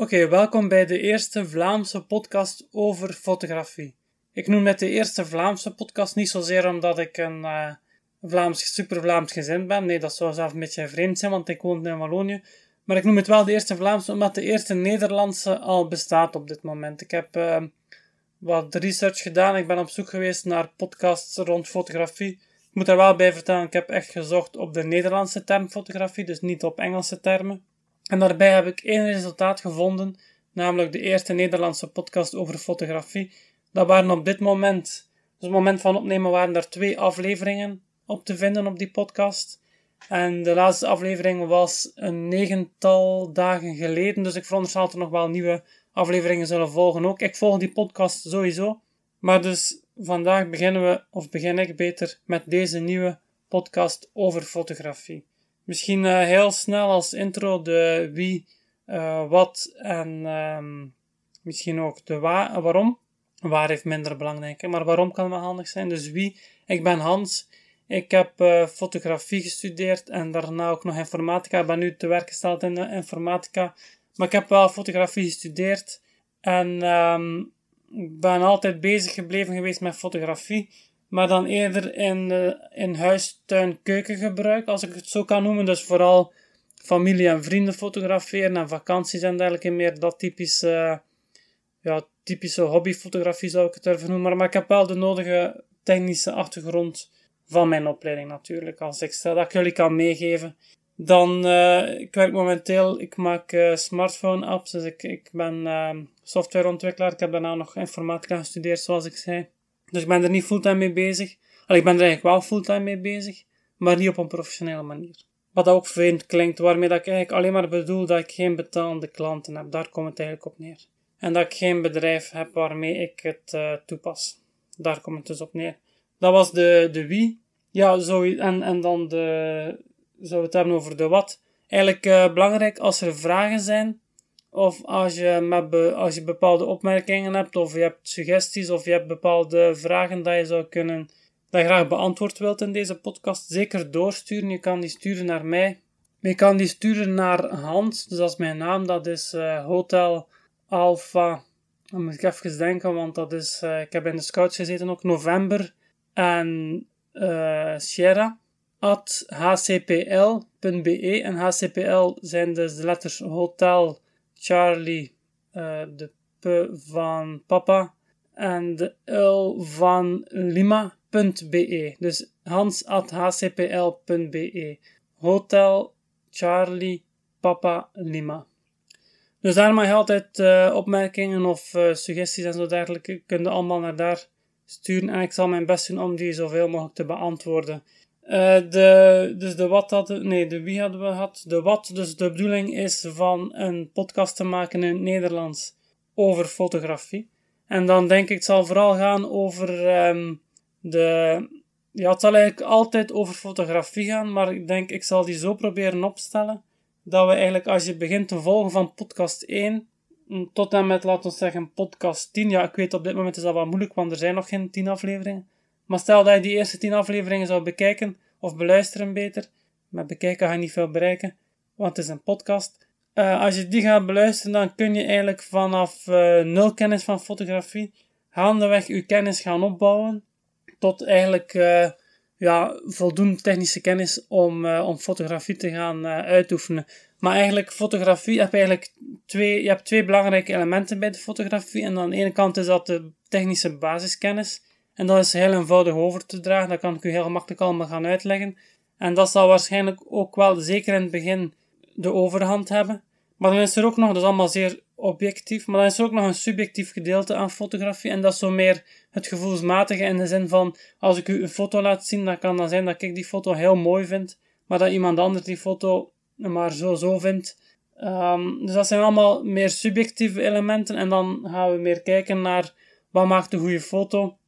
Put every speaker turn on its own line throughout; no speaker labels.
Oké, welkom bij de eerste Vlaamse podcast over fotografie. Ik noem het de eerste Vlaamse podcast niet zozeer omdat ik een uh, Vlaams, super Vlaams gezin ben. Nee, dat zou zelf een beetje vreemd zijn, want ik woon in Wallonië. Maar ik noem het wel de eerste Vlaamse omdat de eerste Nederlandse al bestaat op dit moment. Ik heb uh, wat research gedaan. Ik ben op zoek geweest naar podcasts rond fotografie. Ik moet er wel bij vertellen, ik heb echt gezocht op de Nederlandse term fotografie, dus niet op Engelse termen. En daarbij heb ik één resultaat gevonden, namelijk de eerste Nederlandse podcast over fotografie. Dat waren op dit moment, dus op het moment van opnemen, waren er twee afleveringen op te vinden op die podcast. En de laatste aflevering was een negental dagen geleden, dus ik veronderstel dat er nog wel nieuwe afleveringen zullen volgen ook. Ik volg die podcast sowieso. Maar dus vandaag beginnen we, of begin ik beter, met deze nieuwe podcast over fotografie. Misschien uh, heel snel als intro de wie, uh, wat en um, misschien ook de wa waarom. Waar heeft minder belang. Maar waarom kan wel handig zijn. Dus wie? Ik ben Hans. Ik heb uh, fotografie gestudeerd en daarna ook nog informatica. Ik ben nu te werk gesteld in informatica. Maar ik heb wel fotografie gestudeerd. En um, ben altijd bezig gebleven geweest met fotografie maar dan eerder in, uh, in huis, tuin, keukengebruik, als ik het zo kan noemen. Dus vooral familie en vrienden fotograferen en vakanties en dergelijke. Meer dat typische, uh, ja, typische hobbyfotografie zou ik het durven noemen. Maar, ik heb wel de nodige technische achtergrond van mijn opleiding natuurlijk. Als ik stel dat ik jullie kan meegeven. Dan, uh, ik werk momenteel, ik maak smartphone apps. Dus ik, ik ben uh, softwareontwikkelaar. Ik heb daarna nog informatica gestudeerd, zoals ik zei. Dus ik ben er niet fulltime mee bezig. Al, ik ben er eigenlijk wel fulltime mee bezig, maar niet op een professionele manier. Wat ook vreemd klinkt, waarmee dat ik eigenlijk alleen maar bedoel dat ik geen betalende klanten heb. Daar komt het eigenlijk op neer. En dat ik geen bedrijf heb waarmee ik het uh, toepas. Daar komt het dus op neer. Dat was de, de wie. Ja, zo, en, en dan de, we het hebben over de wat. Eigenlijk uh, belangrijk als er vragen zijn, of als je, met als je bepaalde opmerkingen hebt, of je hebt suggesties, of je hebt bepaalde vragen dat je zou kunnen, dat je graag beantwoord wilt in deze podcast, zeker doorsturen. Je kan die sturen naar mij. Je kan die sturen naar Hans, dus dat is mijn naam, dat is uh, Hotel Alpha. Dan moet ik even denken, want dat is, uh, ik heb in de scouts gezeten ook, november. En uh, Sierra at hcpl.be. En hcpl zijn dus de letters Hotel Charlie, uh, de P van papa en de L van Lima.be. Dus hans.hcpl.be. Hotel Charlie Papa Lima. Dus daar mag je altijd uh, opmerkingen of uh, suggesties en zo dergelijke. Kun je allemaal naar daar sturen. En ik zal mijn best doen om die zoveel mogelijk te beantwoorden. Uh, de, dus de wat hadden, nee, de wie hadden we gehad? De wat, dus de bedoeling is van een podcast te maken in het Nederlands over fotografie. En dan denk ik, het zal vooral gaan over um, de, ja, het zal eigenlijk altijd over fotografie gaan, maar ik denk, ik zal die zo proberen opstellen, dat we eigenlijk, als je begint te volgen van podcast 1, mm, tot en met, laten we zeggen, podcast 10, ja, ik weet op dit moment is dat wat moeilijk, want er zijn nog geen 10 afleveringen. Maar stel dat je die eerste 10 afleveringen zou bekijken, of beluisteren beter. Met bekijken ga je niet veel bereiken, want het is een podcast. Uh, als je die gaat beluisteren, dan kun je eigenlijk vanaf uh, nul kennis van fotografie gaandeweg je kennis gaan opbouwen. Tot eigenlijk uh, ja, voldoende technische kennis om, om fotografie te gaan uitoefenen. Maar eigenlijk, fotografie heb je eigenlijk twee, je hebt twee belangrijke elementen bij de fotografie. En aan de ene kant is dat de technische basiskennis. En dat is heel eenvoudig over te dragen. Dat kan ik u heel gemakkelijk allemaal gaan uitleggen. En dat zal waarschijnlijk ook wel, zeker in het begin, de overhand hebben. Maar dan is er ook nog, dat is allemaal zeer objectief, maar dan is er ook nog een subjectief gedeelte aan fotografie. En dat is zo meer het gevoelsmatige in de zin van, als ik u een foto laat zien, dan kan dat zijn dat ik die foto heel mooi vind, maar dat iemand anders die foto maar zo zo vindt. Um, dus dat zijn allemaal meer subjectieve elementen. En dan gaan we meer kijken naar wat maakt een goede foto.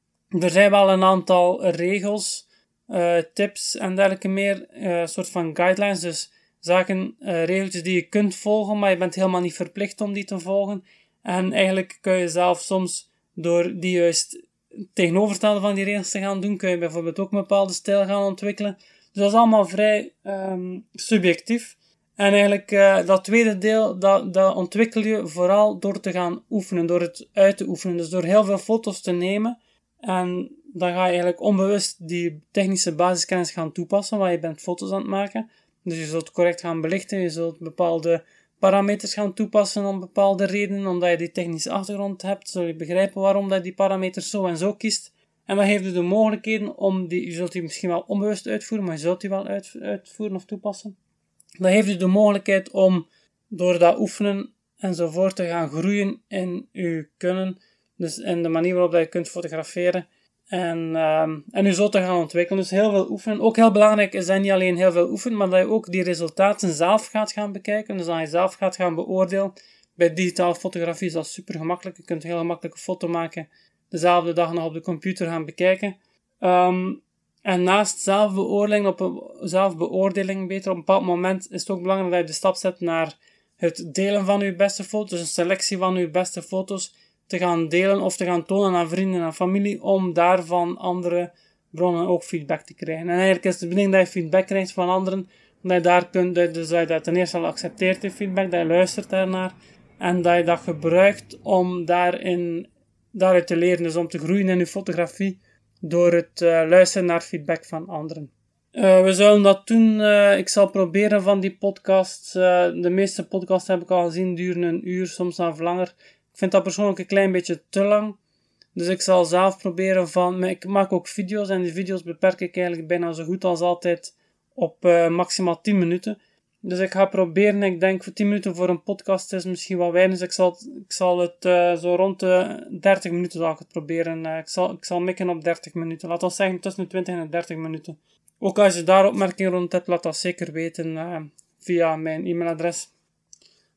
Er zijn wel een aantal regels, uh, tips en dergelijke meer, uh, soort van guidelines, dus zaken, uh, regeltjes die je kunt volgen, maar je bent helemaal niet verplicht om die te volgen. En eigenlijk kun je zelf soms door die juist tegenovergestelde van die regels te gaan doen, kun je bijvoorbeeld ook een bepaalde stijl gaan ontwikkelen. Dus dat is allemaal vrij um, subjectief. En eigenlijk dat tweede deel, dat, dat ontwikkel je vooral door te gaan oefenen, door het uit te oefenen. Dus door heel veel foto's te nemen. En dan ga je eigenlijk onbewust die technische basiskennis gaan toepassen, waar je bent foto's aan het maken. Dus je zult correct gaan belichten, je zult bepaalde parameters gaan toepassen om bepaalde redenen, omdat je die technische achtergrond hebt, zul je begrijpen waarom dat die parameters zo en zo kiest. En dan geeft je de mogelijkheden om die, je zult die misschien wel onbewust uitvoeren, maar je zult die wel uit, uitvoeren of toepassen. Dan heeft u de mogelijkheid om door dat oefenen enzovoort te gaan groeien in uw kunnen. Dus in de manier waarop je kunt fotograferen. En, um, en u zult te gaan ontwikkelen. Dus heel veel oefenen. Ook heel belangrijk is dat niet alleen heel veel oefenen, maar dat je ook die resultaten zelf gaat gaan bekijken. Dus dat je zelf gaat gaan beoordelen. Bij digitale fotografie is dat super gemakkelijk. Je kunt een heel gemakkelijk foto maken. Dezelfde dag nog op de computer gaan bekijken. Um, en naast zelfbeoordeling, op een, zelfbeoordeling beter, op een bepaald moment is het ook belangrijk dat je de stap zet naar het delen van uw beste foto's, een selectie van uw beste foto's te gaan delen of te gaan tonen aan vrienden en familie, om daarvan andere bronnen ook feedback te krijgen. En eigenlijk is het de bedoeling dat je feedback krijgt van anderen, dat je daar kunt, dus dat je ten eerste al accepteert, die feedback, dat je luistert daarnaar, en dat je dat gebruikt om daarin, daaruit te leren, dus om te groeien in je fotografie, door het uh, luisteren naar feedback van anderen. Uh, we zullen dat doen. Uh, ik zal proberen van die podcasts. de meeste podcasts heb ik al gezien duren een uur, soms nog langer. Ik vind dat persoonlijk een klein beetje te lang. Dus ik zal zelf proberen van. Ik maak ook video's en die video's beperk ik eigenlijk bijna zo goed als altijd op maximaal 10 minuten. Dus ik ga proberen, ik denk voor 10 minuten voor een podcast is misschien wat weinig. Dus ik zal, ik zal het uh, zo rond de 30 minuten zal het proberen. Uh, ik, zal, ik zal mikken op 30 minuten. Laat ons zeggen tussen de 20 en 30 minuten. Ook als je daar opmerkingen rond hebt, laat dat zeker weten via mijn e-mailadres.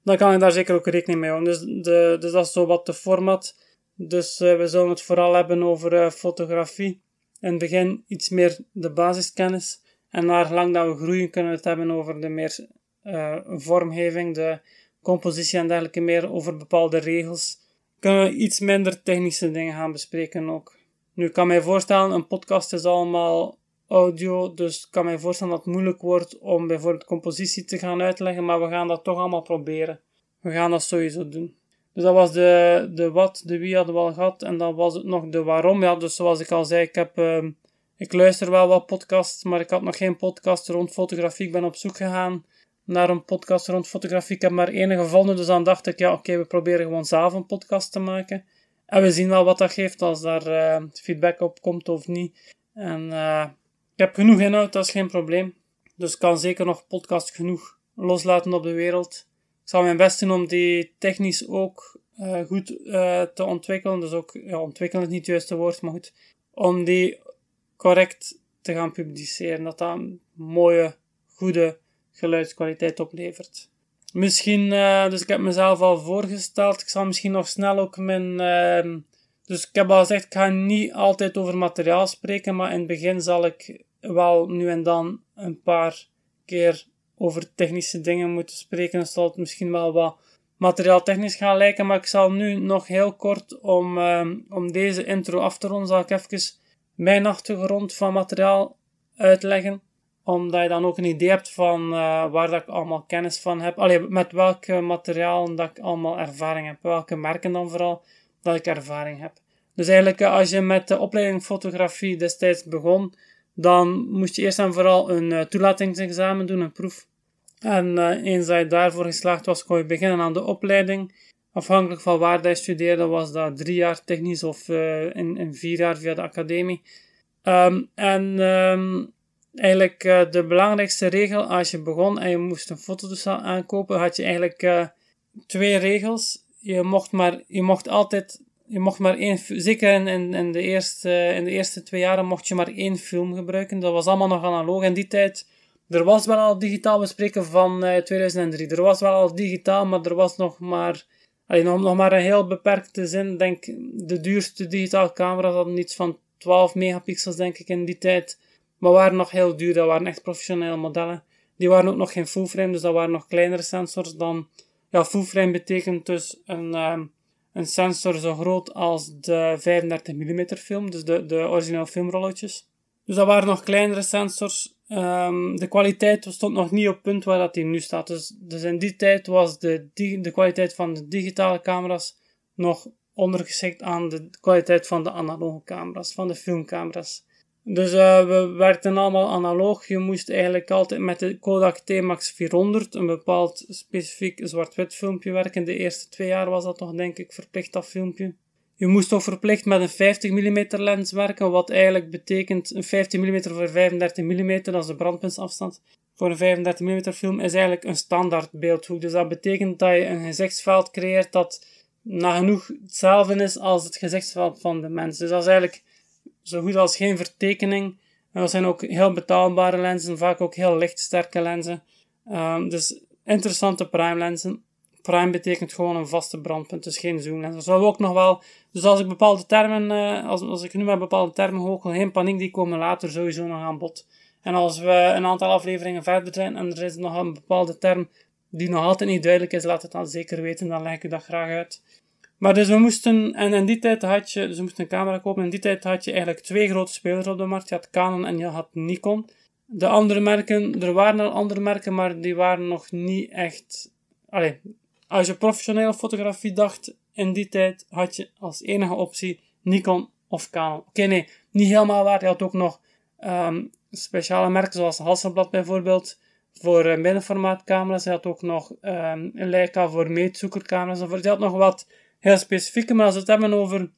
Dan kan ik daar zeker ook rekening mee houden. Dus, de, dus dat is zo wat de format. Dus we zullen het vooral hebben over fotografie. In het begin iets meer de basiskennis. En naar lang dat we groeien, kunnen we het hebben over de meer uh, vormgeving, de compositie en dergelijke meer, over bepaalde regels. Kunnen we iets minder technische dingen gaan bespreken ook. Nu, ik kan mij voorstellen, een podcast is allemaal audio, dus ik kan mij voorstellen dat het moeilijk wordt om bijvoorbeeld compositie te gaan uitleggen, maar we gaan dat toch allemaal proberen. We gaan dat sowieso doen. Dus dat was de, de wat, de wie hadden we al gehad, en dan was het nog de waarom. Ja, dus zoals ik al zei, ik heb... Uh, ik luister wel wat podcasts, maar ik had nog geen podcast rond fotografie. Ik ben op zoek gegaan naar een podcast rond fotografie. Ik heb maar één gevonden, dus dan dacht ik, ja, oké, we proberen gewoon zelf een podcast te maken. En we zien wel wat dat geeft, als daar uh, feedback op komt of niet. En uh, ik heb genoeg inhoud, dat is geen probleem. Dus kan zeker nog podcast genoeg loslaten op de wereld. Ik zal mijn best doen om die technisch ook uh, goed te ontwikkelen. Dus ook, ja, ontwikkelen is niet het juiste woord, maar goed. Om die correct te gaan publiceren. Dat dat een mooie, goede geluidskwaliteit oplevert. Misschien, uh, dus ik heb mezelf al voorgesteld. Ik zal misschien nog snel ook mijn. Dus ik heb al gezegd, ik ga niet altijd over materiaal spreken, maar in het begin zal ik wel nu en dan een paar keer over technische dingen moeten spreken. Dan zal het misschien wel wat materiaaltechnisch gaan lijken, maar ik zal nu nog heel kort om, uh, om deze intro af te ronden, zal ik even mijn achtergrond van materiaal uitleggen. Omdat je dan ook een idee hebt van uh, waar dat ik allemaal kennis van heb. Allee, met welke materiaal dat ik allemaal ervaring heb. Welke merken dan vooral ik ervaring heb. Dus eigenlijk, eh, als je met de opleiding fotografie destijds begon, dan moest je eerst en vooral een uh, toelatingsexamen doen, een proef. En uh, eens dat je daarvoor geslaagd was, kon je beginnen aan de opleiding. Afhankelijk van waar hij studeerde, was dat drie jaar technisch of in, vier jaar via de academie. Um, en um, eigenlijk de belangrijkste regel als je begon en je moest een fototoestel aankopen, had je eigenlijk twee regels. Je mocht, maar, je mocht altijd, je mocht maar één, zeker in, in, de eerste, in de eerste twee jaren mocht je maar één film gebruiken. Dat was allemaal nog analoog in die tijd. Er was wel al digitaal, we spreken van 2003. Er was wel al digitaal, maar er was nog maar Allee, nog, nog maar een heel beperkte zin. Denk, de duurste digitale camera's hadden iets van 12 megapixels, denk ik, in die tijd. Maar waren nog heel duur. Dat waren echt professionele modellen. Die waren ook nog geen full frame, dus dat waren nog kleinere sensors dan. Ja, full frame betekent dus een, um, een sensor zo groot als de 35 mm film, dus de, de originele filmrolletjes. Dus dat waren nog kleinere sensors Ehm, de kwaliteit stond nog niet op het punt waar dat die nu staat. Dus, dus in die tijd was de, de kwaliteit van de digitale camera's nog ondergeschikt aan de kwaliteit van de analoge camera's, van de filmcamera's. Dus uh, we werkten allemaal analoog. Je moest eigenlijk altijd met de Kodak T-Max 400 een bepaald specifiek zwart-wit filmpje werken. De eerste twee jaar was dat nog, denk ik, verplicht dat filmpje. Je moest ook verplicht met een 50 mm lens werken, wat eigenlijk betekent een 50 mm voor 35 mm, dat is de brandpuntsafstand. Voor een 35 mm film is eigenlijk een standaard beeldhoek. Dus dat betekent dat je een gezichtsveld creëert dat nagenoeg hetzelfde is als het gezichtsveld van de mens. Dus dat is eigenlijk zo goed als geen vertekening. En dat zijn ook heel betaalbare lenzen, vaak ook heel lichtsterke lenzen. Um, dus interessante prime lenzen. Prime betekent gewoon een vaste brandpunt, dus geen zoomlens. Dat zou ook nog wel, dus als ik bepaalde termen, uh, als, als ik nu met bepaalde termen goochel, geen paniek, die komen later sowieso nog aan bod. En als we een aantal afleveringen verder zijn en er is nog een bepaalde term die nog altijd niet duidelijk is, laat het dan zeker weten, dan leg ik dat graag uit. Maar dus we moesten, en in die tijd had je, dus we moesten een camera kopen, in die tijd had je eigenlijk twee grote spelers op de markt. Je had Canon en je had Nikon. De andere merken, er waren al andere merken, maar die waren nog niet echt, als je professionele fotografie dacht in die tijd, had je als enige optie Nikon of Canon. Oké, nee, niet helemaal waar. Je had ook nog um, speciale merken zoals Hasselblad bijvoorbeeld voor uh, middenformaatcamera's. Je had ook nog um, Leica voor meetzoekercamera's. Je had nog wat heel specifieke, maar als we het hebben over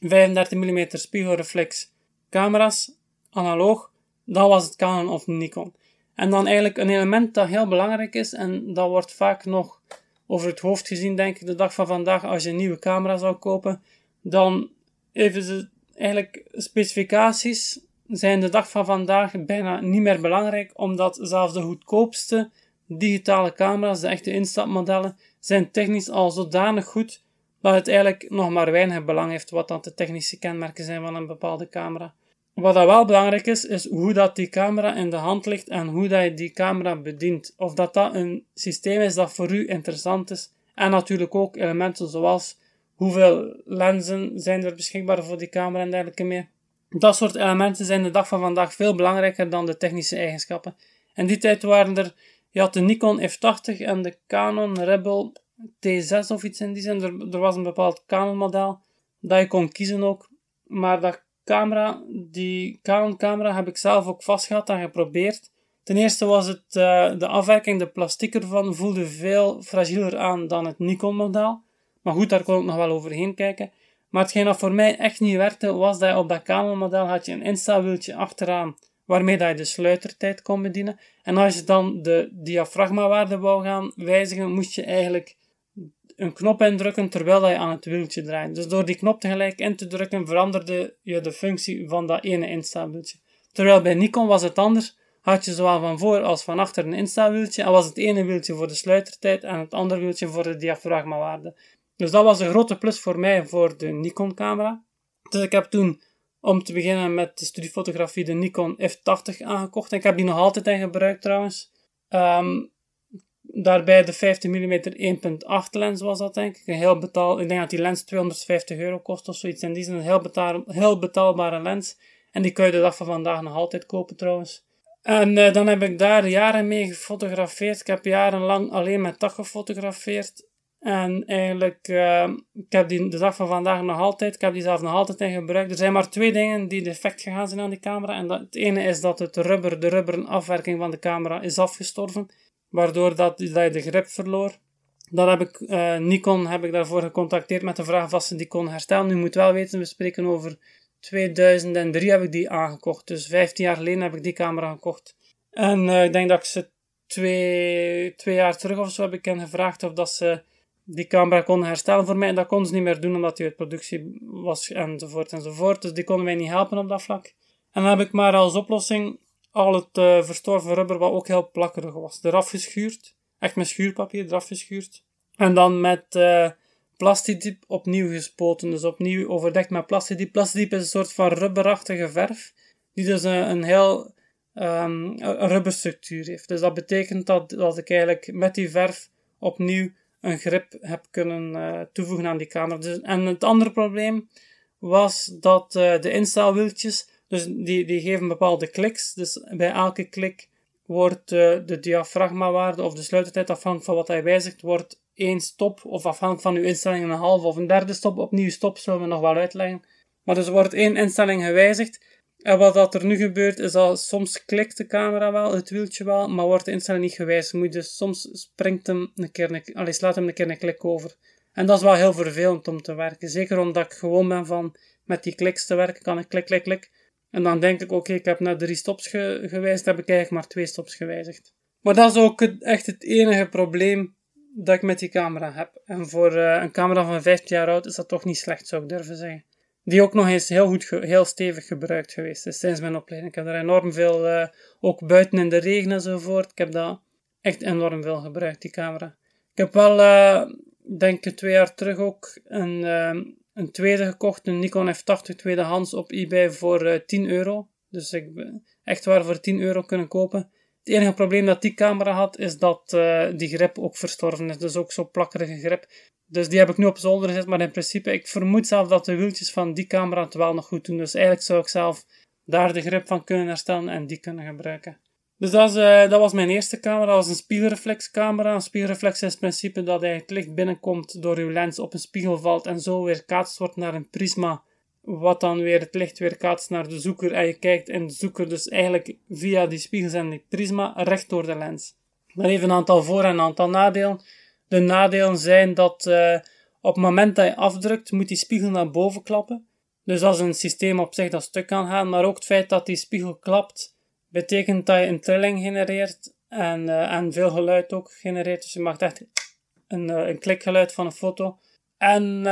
35 mm spiegelreflex camera's, analoog, dan was het Canon of Nikon. En dan eigenlijk een element dat heel belangrijk is, en dat wordt vaak nog over het hoofd gezien, denk ik, de dag van vandaag, als je een nieuwe camera zou kopen, dan even ze eigenlijk specificaties zijn de dag van vandaag bijna niet meer belangrijk, omdat zelfs de goedkoopste digitale camera's, de echte instapmodellen, zijn technisch al zodanig goed dat het eigenlijk nog maar weinig belang heeft wat dan de technische kenmerken zijn van een bepaalde camera. Wat dat wel belangrijk is, is hoe dat die camera in de hand ligt en hoe dat je die camera bedient. Of dat dat een systeem is dat voor u interessant is. En natuurlijk ook elementen zoals hoeveel lenzen zijn er beschikbaar voor die camera en dergelijke meer. Dat soort elementen zijn de dag van vandaag veel belangrijker dan de technische eigenschappen. In die tijd waren er, je had de Nikon F80 en de Canon Rebel T6 of iets in die zin. Er, was een bepaald Canon model dat je kon kiezen ook. Maar dat camera, die Canon camera heb ik zelf ook vastgehad en geprobeerd. Ten eerste was het uh, de afwerking, de plastic ervan, voelde veel fragieler aan dan het Nikon model. Maar goed, daar kon ik nog wel overheen kijken. Maar hetgeen dat voor mij echt niet werkte, was dat je op dat Canon model had je een instawieltje achteraan, waarmee dat je de sluitertijd kon bedienen. En als je dan de diafragmawaarde wou gaan wijzigen, moest je eigenlijk een knop indrukken terwijl je aan het wieltje draait. Dus door die knop tegelijk in te drukken veranderde je de functie van dat ene instawieltje. Terwijl bij Nikon was het anders. Had je zowel van voor als van achter een instawieltje en was het ene wieltje voor de sluitertijd en het andere wieltje voor de diafragmawaarde. Dus dat was een grote plus voor mij voor de Nikon camera. Dus ik heb toen, om te beginnen met de studiefotografie, de Nikon F80 aangekocht. En ik heb die nog altijd in gebruik trouwens. Um, Daarbij de 50 mm 1.8 lens was dat denk ik. Een heel betaal, ik denk dat die lens 250 euro kost of zoiets. En die is een heel, betaal, heel betaalbare lens. En die kun je de dag van vandaag nog altijd kopen trouwens. En uh, dan heb ik daar jaren mee gefotografeerd. Ik heb jarenlang alleen met dag gefotografeerd. En eigenlijk, uh, ik heb die de dag van vandaag nog altijd, ik heb die zelf nog altijd in gebruik. Er zijn maar twee dingen die defect gegaan zijn aan die camera. En dat, het ene is dat het rubber, de rubberen afwerking van de camera is afgestorven waardoor dat, dat je de grip verloor. Dan heb ik uh, Nikon heb ik daarvoor gecontacteerd met de vraag of ze die kon herstellen. Nu moet wel weten, we spreken over 2003 heb ik die aangekocht. Dus 15 jaar geleden heb ik die camera gekocht. En uh, ik denk dat ik ze twee, twee jaar terug of zo heb ik hen gevraagd of dat ze die camera konden herstellen voor mij. En dat konden ze niet meer doen omdat die uit productie was enzovoort enzovoort. Dus die konden mij niet helpen op dat vlak. En dan heb ik maar als oplossing al het uh, verstorven rubber, wat ook heel plakkerig was, eraf geschuurd. Echt met schuurpapier eraf geschuurd. En dan met uh, plastidiep opnieuw gespoten. Dus opnieuw overdekt met plastidiep. Plastidiep is een soort van rubberachtige verf. Die dus een, heel een rubberstructuur heeft. Dus dat betekent dat, dat ik eigenlijk met die verf opnieuw een grip heb kunnen uh, toevoegen aan die camera. Dus, en het andere probleem was dat uh, de instelwieltjes Dus die, die geven bepaalde kliks. Dus bij elke klik wordt uh, de diafragmawaarde of de sluitertijd, afhankelijk van wat hij wijzigt, wordt één stop, of afhankelijk van uw instelling een halve of een derde stop. Opnieuw stop zullen we nog wel uitleggen. Maar dus wordt één instelling gewijzigd. En wat dat er nu gebeurt, is dat soms klikt de camera wel, het wieltje wel, maar wordt de instelling niet gewijzigd. Moet dus soms springt hem een keer, een, allee, slaat hem een keer een klik over. En dat is wel heel vervelend om te werken. Zeker omdat ik gewoon ben van met die kliks te werken, kan ik klik, klik, klik. En dan denk ik, oké, ik heb net drie stops ge gewijzigd, heb ik eigenlijk maar twee stops gewijzigd. Maar dat is ook echt het enige probleem dat ik met die camera heb. En voor uh, een camera van 15 jaar oud is dat toch niet slecht, zou ik durven zeggen. Die ook nog eens heel goed, heel stevig gebruikt geweest is sinds mijn opleiding. Ik heb er enorm veel, uh, ook buiten in de regen enzovoort. Ik heb dat echt enorm veel gebruikt, die camera. Ik heb wel, uh, denk ik, twee jaar terug ook een, een tweede gekocht, een Nikon F80 tweedehands op eBay voor 10 euro. Dus ik echt waar voor 10 euro kunnen kopen. Het enige probleem dat die camera had, is dat uh, die grip ook verstorven is. Dus ook zo'n plakkerige grip. Dus die heb ik nu op zolder gezet, maar in principe, ik vermoed zelf dat de wieltjes van die camera het wel nog goed doen. Dus eigenlijk zou ik zelf daar de grip van kunnen herstellen en die kunnen gebruiken. Dus dat, uh, dat was mijn eerste camera. Dat was een spiegelreflexcamera. Een spiegelreflex is in principe dat het licht binnenkomt door uw lens op een spiegel valt en zo weer kaatst wordt naar een prisma wat dan weer het licht weer kaatst naar de zoeker en je kijkt in de zoeker dus eigenlijk via die spiegels en die prisma recht door de lens. Dan even een aantal voor- en een aantal nadelen. De nadelen zijn dat uh, op het moment dat je afdrukt, moet die spiegel naar boven klappen. Dus dat is een systeem op zich dat stuk kan gaan, maar ook het feit dat die spiegel klapt, betekent dat je een trilling genereert en, uh, en veel geluid ook genereert. Dus je maakt echt een, uh, een klikgeluid van een foto. En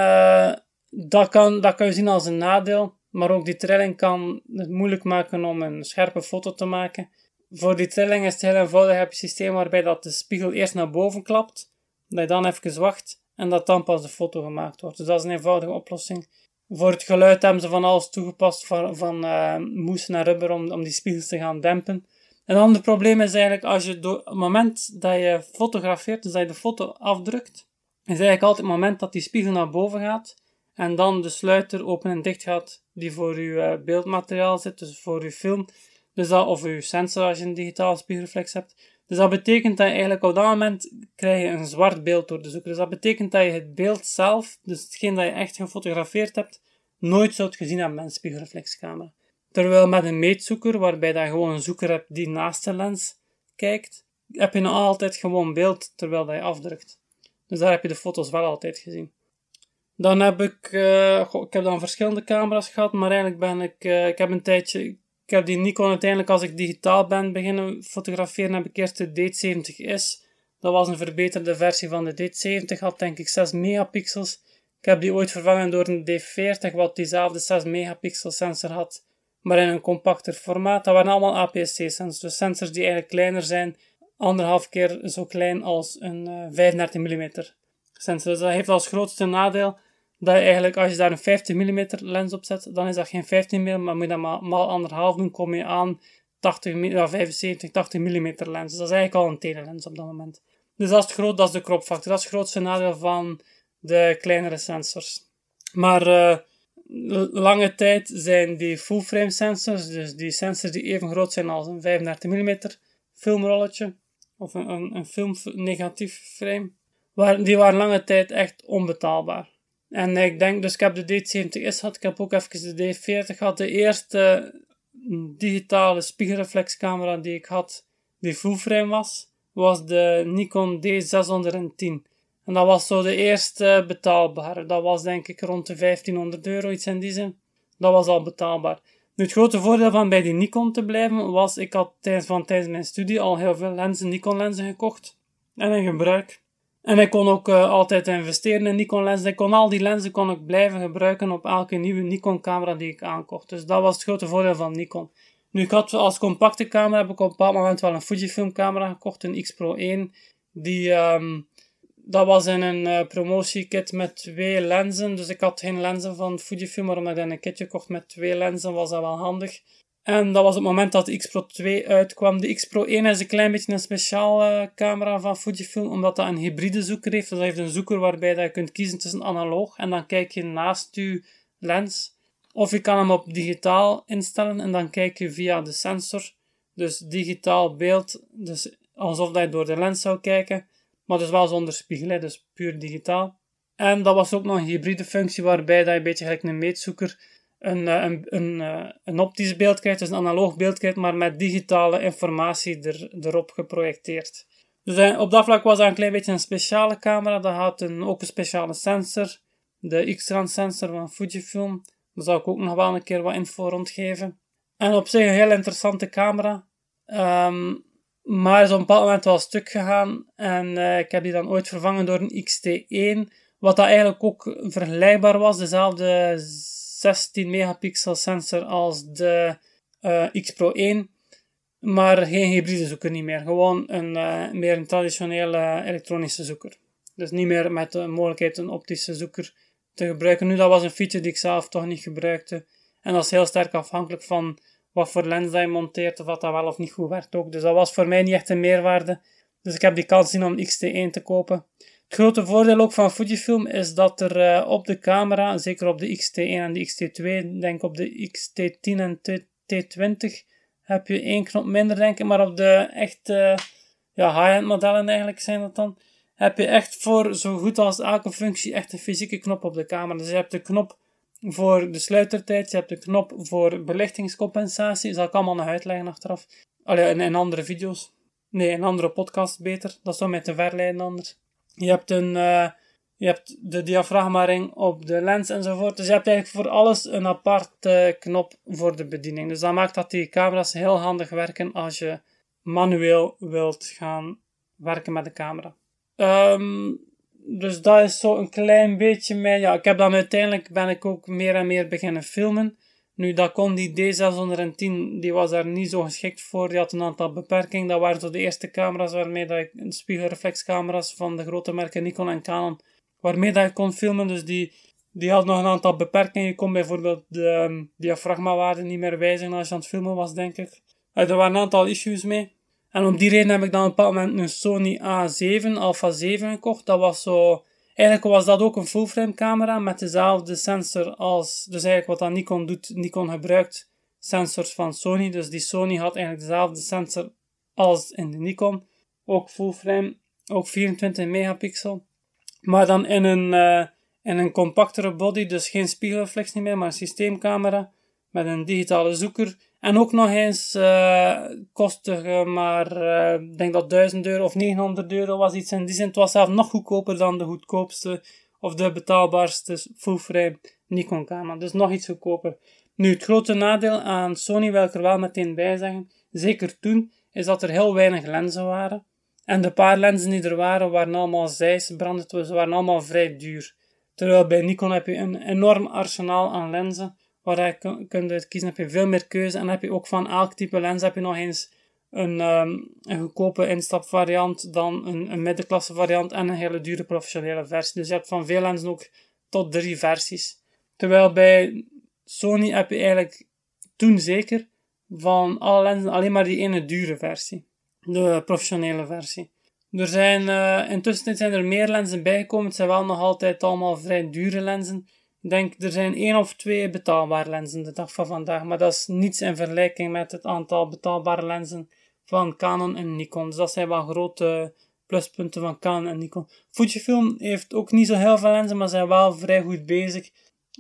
dat kan, dat kan je zien als een nadeel, maar ook die trilling kan het moeilijk maken om een scherpe foto te maken. Voor die trilling is het heel eenvoudig. Je hebt een systeem waarbij dat de spiegel eerst naar boven klapt, dat je dan even wacht en dat dan pas de foto gemaakt wordt. Dus dat is een eenvoudige oplossing. Voor het geluid hebben ze van alles toegepast, van, van uh, moes naar rubber, om, om die spiegels te gaan dempen. Een ander probleem is eigenlijk, als je door, het moment dat je fotografeert, dus dat je de foto afdrukt, is eigenlijk altijd het moment dat die spiegel naar boven gaat, en dan de sluiter open en dicht gaat die voor uw uh, beeldmateriaal zit, dus voor uw film. Dus dat, of uw sensor als je een digitale spiegelreflex hebt. Dus dat betekent dat je eigenlijk op dat moment krijg je een zwart beeld door de zoeker. Dus dat betekent dat je het beeld zelf, dus hetgeen dat je echt gefotografeerd hebt, nooit zult gezien hebben met een spiegelreflexcamera. Terwijl met een meetzoeker, waarbij je gewoon een zoeker hebt die naast de lens kijkt, heb je nog altijd gewoon beeld terwijl dat je afdrukt. Dus daar heb je de foto's wel altijd gezien. Dan heb ik, goh, ik heb dan verschillende camera's gehad, maar eigenlijk ben ik, uh, ik heb een tijdje, ik heb die Nikon uiteindelijk als ik digitaal ben beginnen fotograferen, heb ik eerst de D70S. Dat was een verbeterde versie van de D70, had denk ik 6 megapixels. Ik heb die ooit vervangen door een D40, wat diezelfde 6 megapixel sensor had, maar in een compacter formaat. Dat waren allemaal APS-C-sensors, dus sensors die eigenlijk kleiner zijn, anderhalf keer zo klein als een uh, 35 mm sensor. Dus dat heeft als grootste nadeel dat eigenlijk, als je daar een 50 mm lens op zet, dan is dat geen 15 mm, maar moet je dat maar, maar anderhalf doen, kom je aan 80, ja, 75, 80 mm lens. Dat is eigenlijk al een telelens op dat moment. Dus dat is, groot, dat is de crop factor. Dat is het grootste nadeel van de kleinere sensors. Maar uh, lange tijd zijn die full frame sensors, dus die sensors die even groot zijn als een 35 mm filmrolletje, of een, een, een film negatief frame, die waren lange tijd echt onbetaalbaar. En ik denk, dus ik heb de D70S gehad, ik heb ook even de D40 gehad. De eerste digitale spiegelreflexcamera die ik had, die fullframe was, was de Nikon D610. En dat was zo de eerste betaalbare. Dat was denk ik rond de 1500 euro, iets in die zin. Dat was al betaalbaar. Nu, het grote voordeel van bij die Nikon te blijven was, ik had tijdens, van, tijdens mijn studie al heel veel lenzen, Nikon lenzen gekocht. En in gebruik. En ik kon ook uh, altijd investeren in Nikon lenzen. Ik kon al die lenzen kon ik blijven gebruiken op elke nieuwe Nikon camera die ik aankocht. Dus dat was het grote voordeel van Nikon. Nu, ik had als compacte camera heb ik op een bepaald moment wel een Fujifilm camera gekocht, een X Pro 1. Die, um, dat was in een uh, promotiekit met twee lenzen. Dus ik had geen lenzen van Fujifilm, maar omdat ik een kitje kocht met twee lenzen, was dat wel handig. En dat was het moment dat de X Pro 2 uitkwam. De X Pro 1 is een klein beetje een speciale camera van Fujifilm, omdat dat een hybride zoeker heeft. Dus dat heeft een zoeker waarbij dat je kunt kiezen tussen analoog en dan kijk je naast je lens. Of je kan hem op digitaal instellen en dan kijk je via de sensor. Dus digitaal beeld, dus alsof je door de lens zou kijken. Maar dus wel zonder spiegel, dus puur digitaal. En dat was ook nog een hybride functie waarbij dat je een beetje gelijk een meetzoeker een, eh, een, een, eh, een optisch beeld krijgt, dus een analoog beeld krijgt, maar met digitale informatie er, erop geprojecteerd. Dus eh, op dat vlak was dat een klein beetje een speciale camera. Dat had een, ook een speciale sensor, de X-Trans sensor van Fujifilm. Daar zal ik ook nog wel een keer wat info rondgeven. En op zich een heel interessante camera. Um, maar is op een bepaald moment wel stuk gegaan. En ik heb die dan ooit vervangen door een XT1. Wat dat eigenlijk ook vergelijkbaar was. Dezelfde 16 megapixel sensor als de uh, X Pro 1. Maar geen hybride zoeker niet meer. Gewoon een uh, meer een traditionele elektronische zoeker. Dus niet meer met de mogelijkheid een optische zoeker te gebruiken. Nu, dat was een feature die ik zelf toch niet gebruikte. En dat is heel sterk afhankelijk van wat voor lens dat je monteert, of wat dat wel of niet goed werkt ook. Dus dat was voor mij niet echt een meerwaarde. Dus ik heb die kans zien om XT1 te kopen. Grote voordeel ook van Fujifilm is dat er uh, op de camera, zeker op de XT1 en de XT2, denk op de XT10 en T20, heb je één knop minder, denk ik. Maar op de echte ja, high-end modellen eigenlijk zijn dat dan, heb je echt voor zo goed als elke functie echt een fysieke knop op de camera. Dus je hebt de knop voor de sluitertijd, je hebt de knop voor belichtingscompensatie. Dat zal ik allemaal nog uitleggen achteraf. Allee, in, in andere video's. Nee, in andere podcasts beter. Dat zou mij te verleiden anders. Je hebt een... Uh, je hebt de diafragma-ring op de lens enzovoort. Dus je hebt eigenlijk voor alles een aparte knop voor de bediening. Dus dat maakt dat die camera's heel handig werken als je manueel wilt gaan werken met de camera. Um, dus dat is zo een klein beetje mij. Ja, ik heb dan uiteindelijk ben ik ook meer en meer beginnen filmen. Nu, dat kon die D610, die was daar niet zo geschikt voor. Die had een aantal beperkingen. Dat waren zo de eerste camera's waarmee dat ik, spiegelreflexcamera's van de grote merken Nikon en Canon, waarmee dat ik kon filmen. Dus die, die had nog een aantal beperkingen. Je kon bijvoorbeeld de um, diafragmawaarde niet meer wijzigen als je aan het filmen was, denk ik. er waren een aantal issues mee. En om die reden heb ik dan op een bepaald moment een Sony A7, Alpha 7 gekocht. Dat was zo... Eigenlijk was dat ook een full-frame camera met dezelfde sensor als... Dus eigenlijk wat dat Nikon doet, Nikon gebruikt sensors van Sony. Dus die Sony had eigenlijk dezelfde sensor als in de Nikon. Ook full-frame, ook 24 megapixel. Maar dan in een, uh, in een compactere body, dus geen spiegelreflex meer, maar een systeemcamera met een digitale zoeker en ook nog eens uh, kostte maar, uh, ik denk dat 1000 euro of 900 euro was iets in die zin. Het was zelf nog goedkoper dan de goedkoopste of de betaalbaarste full-frame Nikon camera. Dus nog iets goedkoper. Nu, het grote nadeel aan Sony wil ik er wel meteen bij zeggen, zeker toen, is dat er heel weinig lenzen waren. En de paar lenzen die er waren, waren allemaal zijs, brandend, ze waren allemaal vrij duur. Terwijl bij Nikon heb je een enorm arsenaal aan lenzen waar je kunt uitkiezen, heb je veel meer keuze. En heb je ook van elk type lens heb je nog eens een, um, een goedkope instapvariant, dan een, een middenklasse variant en een hele dure professionele versie. Dus je hebt van veel lenzen ook tot drie versies. Terwijl bij Sony heb je eigenlijk toen zeker van alle lenzen alleen maar die ene dure versie. De professionele versie. Er zijn, uh, intussen zijn er meer lenzen bijgekomen. Het zijn wel nog altijd allemaal vrij dure lenzen. Ik denk, er zijn één of twee betaalbare lenzen de dag van vandaag, maar dat is niets in vergelijking met het aantal betaalbare lenzen van Canon en Nikon. Dus dat zijn wel grote pluspunten van Canon en Nikon. Fujifilm heeft ook niet zo heel veel lenzen, maar zijn wel vrij goed bezig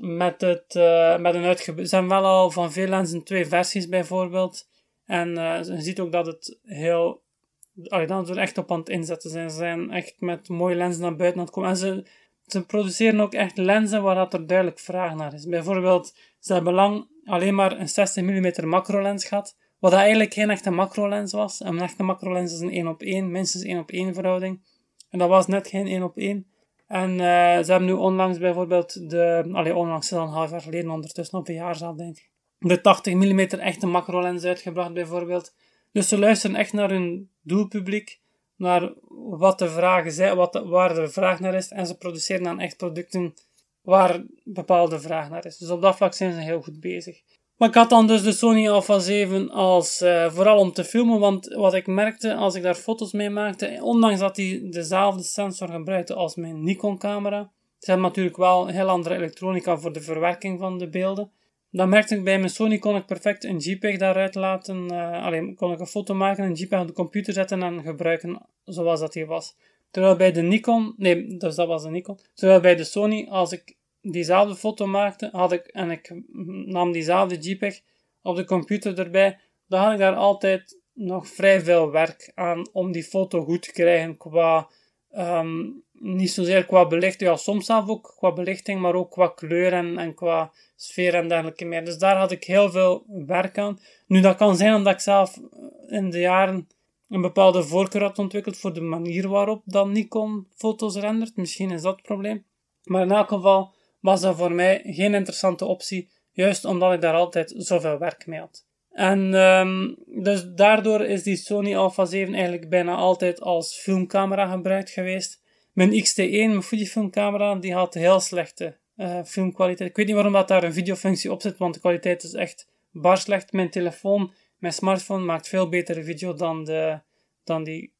met, het, uh, met een uitgebreid... Ze zijn wel al van veel lenzen twee versies bijvoorbeeld. En uh, je ziet ook dat het heel... Allee, dat ze er echt op aan het inzetten zijn. Ze zijn echt met mooie lenzen naar buiten aan het komen. En ze ze produceren ook echt lenzen waar dat er duidelijk vraag naar is. Bijvoorbeeld, ze hebben lang alleen maar een 60 mm macrolens gehad, wat eigenlijk geen echte macrolens was. Een echte macrolens is een 1 op 1, minstens 1 op 1 verhouding. En dat was net geen 1 op 1. En uh, ze hebben nu onlangs bijvoorbeeld de, allee, onlangs is half jaar geleden, ondertussen op een jaar zelf denk ik, de 80 mm echte macrolens uitgebracht bijvoorbeeld. Dus ze luisteren echt naar hun doelpubliek naar wat de vragen zijn, wat waar de vraag naar is. En ze produceren dan echt producten waar bepaalde vraag naar is. Dus op dat vlak zijn ze heel goed bezig. Maar ik had dan dus de Sony Alpha 7 als, uh, vooral om te filmen, want wat ik merkte als ik daar foto's mee maakte, ondanks dat hij dezelfde sensor gebruikte als mijn Nikon camera, ze hebben natuurlijk wel heel andere elektronica voor de verwerking van de beelden. Dan merkte ik bij mijn Sony kon ik perfect een JPEG daaruit laten. Uh, alleen kon ik een foto maken, een JPEG op de computer zetten en gebruiken zoals dat hier was. Terwijl bij de Nikon, nee, dus dat was de Nikon. Terwijl bij de Sony, als ik diezelfde foto maakte, had ik, en ik nam diezelfde JPEG op de computer erbij, dan had ik daar altijd nog vrij veel werk aan om die foto goed te krijgen qua, um, niet zozeer qua belichting, ja, soms zelf ook qua belichting, maar ook qua kleur en, en qua sfeer en dergelijke meer. Dus daar had ik heel veel werk aan. Nu, dat kan zijn omdat ik zelf in de jaren een bepaalde voorkeur had ontwikkeld voor de manier waarop dan Nikon foto's rendert. Misschien is dat het probleem. Maar in elk geval was dat voor mij geen interessante optie, juist omdat ik daar altijd zoveel werk mee had. En um, dus daardoor is die Sony Alpha 7 eigenlijk bijna altijd als filmcamera gebruikt geweest. Mijn X-T1, mijn Fujifilm-camera, die had heel slechte uh, filmkwaliteit. Ik weet niet waarom dat daar een videofunctie op zit, want de kwaliteit is echt bar slecht. Mijn telefoon, mijn smartphone maakt veel betere video dan, de, dan die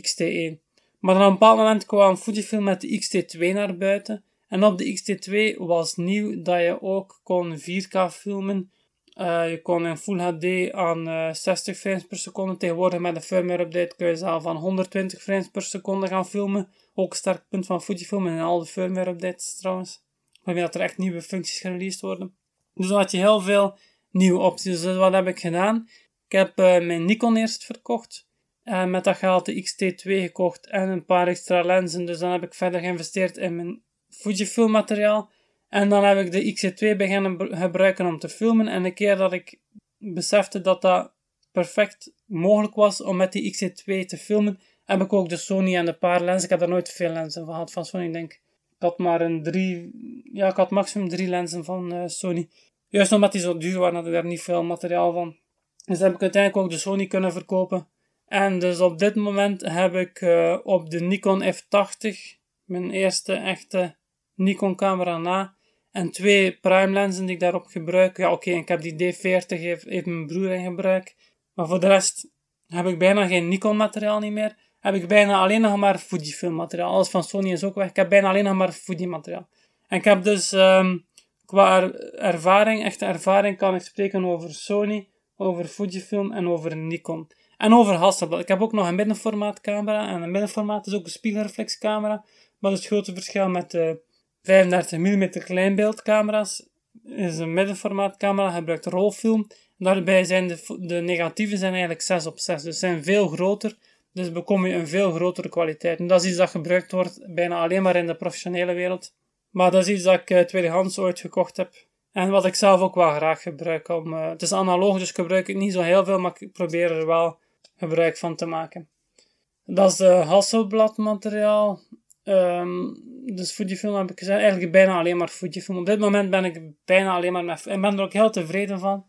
X-T1. Maar dan op een bepaald moment kwam Fujifilm met de X-T2 naar buiten. En op de X-T2 was nieuw dat je ook kon 4K filmen uh, je kon in Full HD aan uh, eh, 60 frames per seconde. Tegenwoordig met een firmware update kun je zelf van 120 frames per seconde gaan filmen. Ook een sterk punt van Fujifilm en al de firmware updates trouwens. Waarmee dat er echt nieuwe functies gereleased worden. Dus dan had je heel veel nieuwe opties. Dus wat heb ik gedaan? Ik heb uh, mijn Nikon eerst verkocht. En met dat geld de X-T2 gekocht en een paar extra lenzen. Dus dan heb ik verder geïnvesteerd in mijn Fujifilm materiaal. En dan heb ik de XC2 beginnen gebruiken om te filmen. En een keer dat ik besefte dat dat perfect mogelijk was om met die XC2 te filmen, heb ik ook de Sony en de paar lenzen. Ik heb daar nooit veel lenzen van gehad van Sony. Ik denk, ik had maar een drie, ja, ik had maximum drie lenzen van uh, Sony. Juist omdat die zo duur waren, had ik daar niet veel materiaal van. Dus heb ik uiteindelijk ook de Sony kunnen verkopen. En dus op dit moment heb ik uh, op de Nikon F80, mijn eerste echte Nikon camera na, en twee prime lenzen die ik daarop gebruik. Ja, oké, ik heb die D40, heeft, heeft mijn broer in gebruik. Maar voor de rest heb ik bijna geen Nikon materiaal niet meer. Heb ik bijna alleen nog maar Fujifilm materiaal. Alles van Sony is ook weg. Ik heb bijna alleen nog maar Fuji materiaal. En ik heb dus um, qua ervaring, echte ervaring, kan ik spreken over Sony, over Fujifilm en over Nikon. En over Hasselblad. Ik heb ook nog een middenformaat camera. En een middenformaat is ook een spiegelreflexcamera. Maar het grote verschil met de 35 mm kleinbeeldcamera's is een middenformaatcamera, gebruikt rolfilm. Daarbij zijn de, de negatieven zijn eigenlijk 6 op 6, dus zijn veel groter. Dus bekom je een veel grotere kwaliteit. En dat is iets dat gebruikt wordt bijna alleen maar in de professionele wereld. Maar dat is iets dat ik uh, tweedehands ooit gekocht heb. En wat ik zelf ook wel graag gebruik. Om, uh, het is analoog, dus gebruik ik niet zo heel veel, maar ik probeer er wel gebruik van te maken. Dat is uh, Hasselblad materiaal. Um, dus Fujifilm heb ik gezegd, eigenlijk bijna alleen maar Fujifilm. Op dit moment ben ik bijna alleen maar met... En ben er ook heel tevreden van.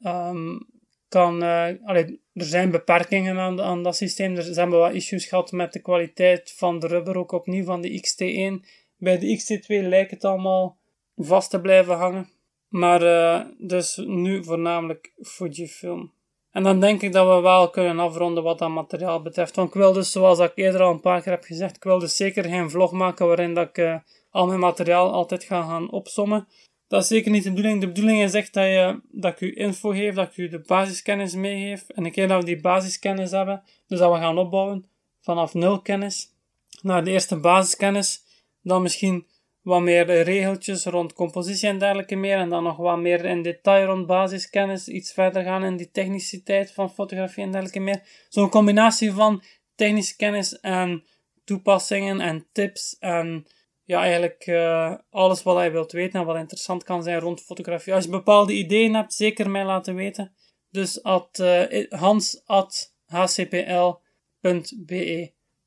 Um, kan, allee, er zijn beperkingen aan, aan dat systeem. Er zijn wat issues gehad met de kwaliteit van de rubber, ook opnieuw van de XT1. Bij de XT2 lijkt het allemaal vast te blijven hangen. Maar uh, dus nu voornamelijk Fujifilm. En dan denk ik dat we wel kunnen afronden wat dat materiaal betreft. Want ik wil dus, zoals ik eerder al een paar keer heb gezegd, ik wil dus zeker geen vlog maken waarin dat ik uh, al mijn materiaal altijd ga gaan opsommen. Dat is zeker niet de bedoeling. De bedoeling is echt dat, je, dat ik u info geef, dat ik u de basiskennis meegeef. En een keer dat we die basiskennis hebben, dus dat we gaan opbouwen vanaf nul kennis naar de eerste basiskennis, dan misschien wat meer regeltjes rond compositie en dergelijke meer. En dan nog wat meer in detail rond basiskennis. Iets verder gaan in die techniciteit van fotografie en dergelijke meer. Zo'n combinatie van technische kennis en toepassingen en tips en ja, eigenlijk uh, alles wat je wilt weten en wat interessant kan zijn rond fotografie. Als je bepaalde ideeën hebt, zeker mij laten weten. Dus at, uh, hans.hcpl.be.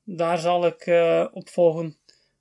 Daar zal ik uh, op volgen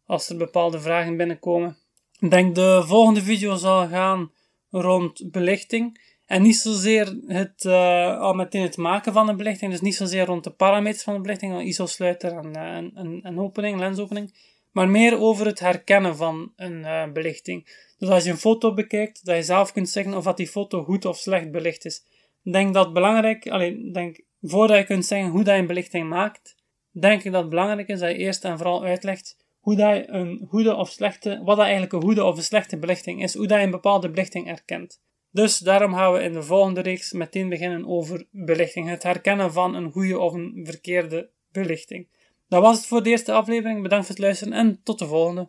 als er bepaalde vragen binnenkomen. Ik denk de volgende video zal gaan rond belichting. En niet zozeer het, uh, al meteen het maken van de belichting, dus niet zozeer rond de parameters van de belichting, ISO-sluiter en, en, en, en, opening, lensopening, maar meer over het herkennen van een uh, belichting. Dus als je een foto bekijkt, dat je zelf kunt zeggen of dat die foto goed of slecht belicht is. Denk dat belangrijk, alleen, denk, voordat je kunt zeggen hoe dat je een belichting maakt, denk ik dat het belangrijk is dat je eerst en vooral uitlegt hoe dat een goede of slechte, wat dat eigenlijk een goede of een slechte belichting is, hoe dat je een bepaalde belichting erkent. Dus daarom gaan we in de volgende reeks meteen beginnen over belichting. Het herkennen van een goede of een verkeerde belichting. Dat was het voor de eerste aflevering. Bedankt voor het luisteren en tot de volgende.